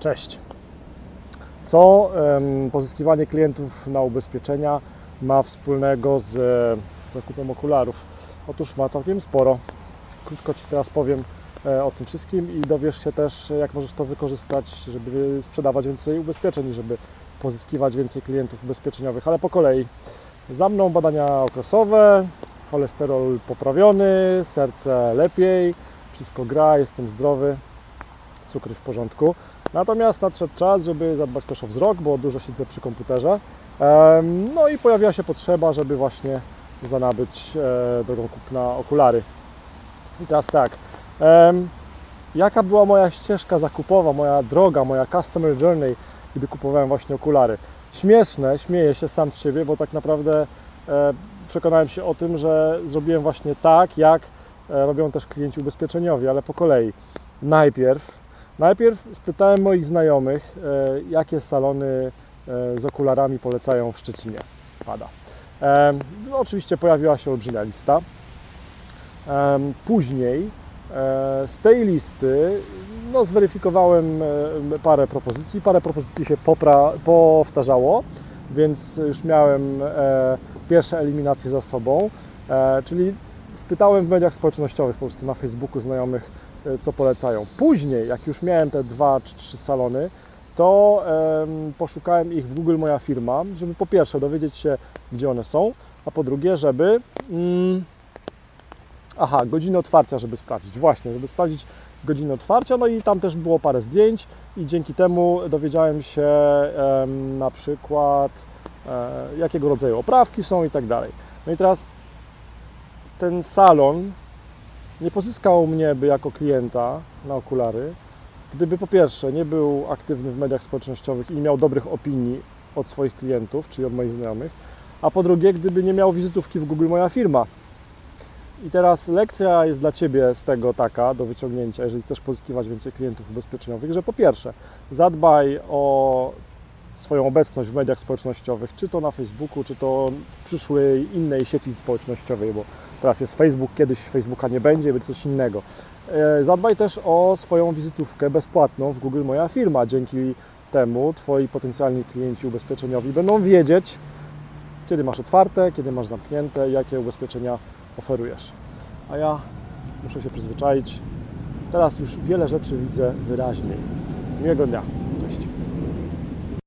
Cześć. Co pozyskiwanie klientów na ubezpieczenia ma wspólnego z e, zakupem okularów? Otóż ma całkiem sporo. Krótko Ci teraz powiem e, o tym wszystkim i dowiesz się też, jak możesz to wykorzystać, żeby sprzedawać więcej ubezpieczeń i żeby pozyskiwać więcej klientów ubezpieczeniowych, ale po kolei. Za mną badania okresowe, cholesterol poprawiony, serce lepiej, wszystko gra, jestem zdrowy, cukry w porządku. Natomiast nadszedł czas, żeby zadbać też o wzrok, bo dużo siedzę przy komputerze. No i pojawiła się potrzeba, żeby właśnie zanabyć e, drogą kupna okulary. I teraz tak, jaka była moja ścieżka zakupowa, moja droga, moja customer journey, gdy kupowałem właśnie okulary? Śmieszne, śmieję się sam z siebie, bo tak naprawdę e, przekonałem się o tym, że zrobiłem właśnie tak, jak e, robią też klienci ubezpieczeniowi, ale po kolei. Najpierw Najpierw spytałem moich znajomych, e, jakie salony e, z okularami polecają w Szczecinie. Pada. No, oczywiście pojawiła się olbrzymia lista. Później e, z tej listy no, zweryfikowałem parę propozycji. Parę propozycji się popra- powtarzało, więc już miałem pierwsze eliminacje za sobą. Czyli spytałem w mediach społecznościowych, po prostu na Facebooku znajomych, co polecają. Później, jak już miałem te dwa czy trzy salony, to em, poszukałem ich w Google Moja Firma, żeby po pierwsze dowiedzieć się, gdzie one są, a po drugie, żeby. Mm, aha, godziny otwarcia, żeby sprawdzić. Właśnie, żeby sprawdzić godziny otwarcia. No i tam też było parę zdjęć, i dzięki temu dowiedziałem się em, na przykład, e, jakiego rodzaju oprawki są i tak dalej. No i teraz ten salon nie pozyskał mnie by jako klienta na okulary, gdyby po pierwsze nie był aktywny w mediach społecznościowych i nie miał dobrych opinii od swoich klientów, czyli od moich znajomych, a po drugie, gdyby nie miał wizytówki w Google Moja Firma. I teraz lekcja jest dla Ciebie z tego taka, do wyciągnięcia, jeżeli chcesz pozyskiwać więcej klientów ubezpieczeniowych, że po pierwsze, zadbaj o swoją obecność w mediach społecznościowych, czy to na Facebooku, czy to w przyszłej innej sieci społecznościowej, bo teraz jest Facebook, kiedyś Facebooka nie będzie, będzie coś innego. E, Zadbaj też o swoją wizytówkę bezpłatną w Google Moja Firma. Dzięki temu Twoi potencjalni klienci ubezpieczeniowi będą wiedzieć, kiedy masz otwarte, kiedy masz zamknięte, jakie ubezpieczenia oferujesz. A ja muszę się przyzwyczaić. Teraz już wiele rzeczy widzę wyraźniej. Miłego dnia.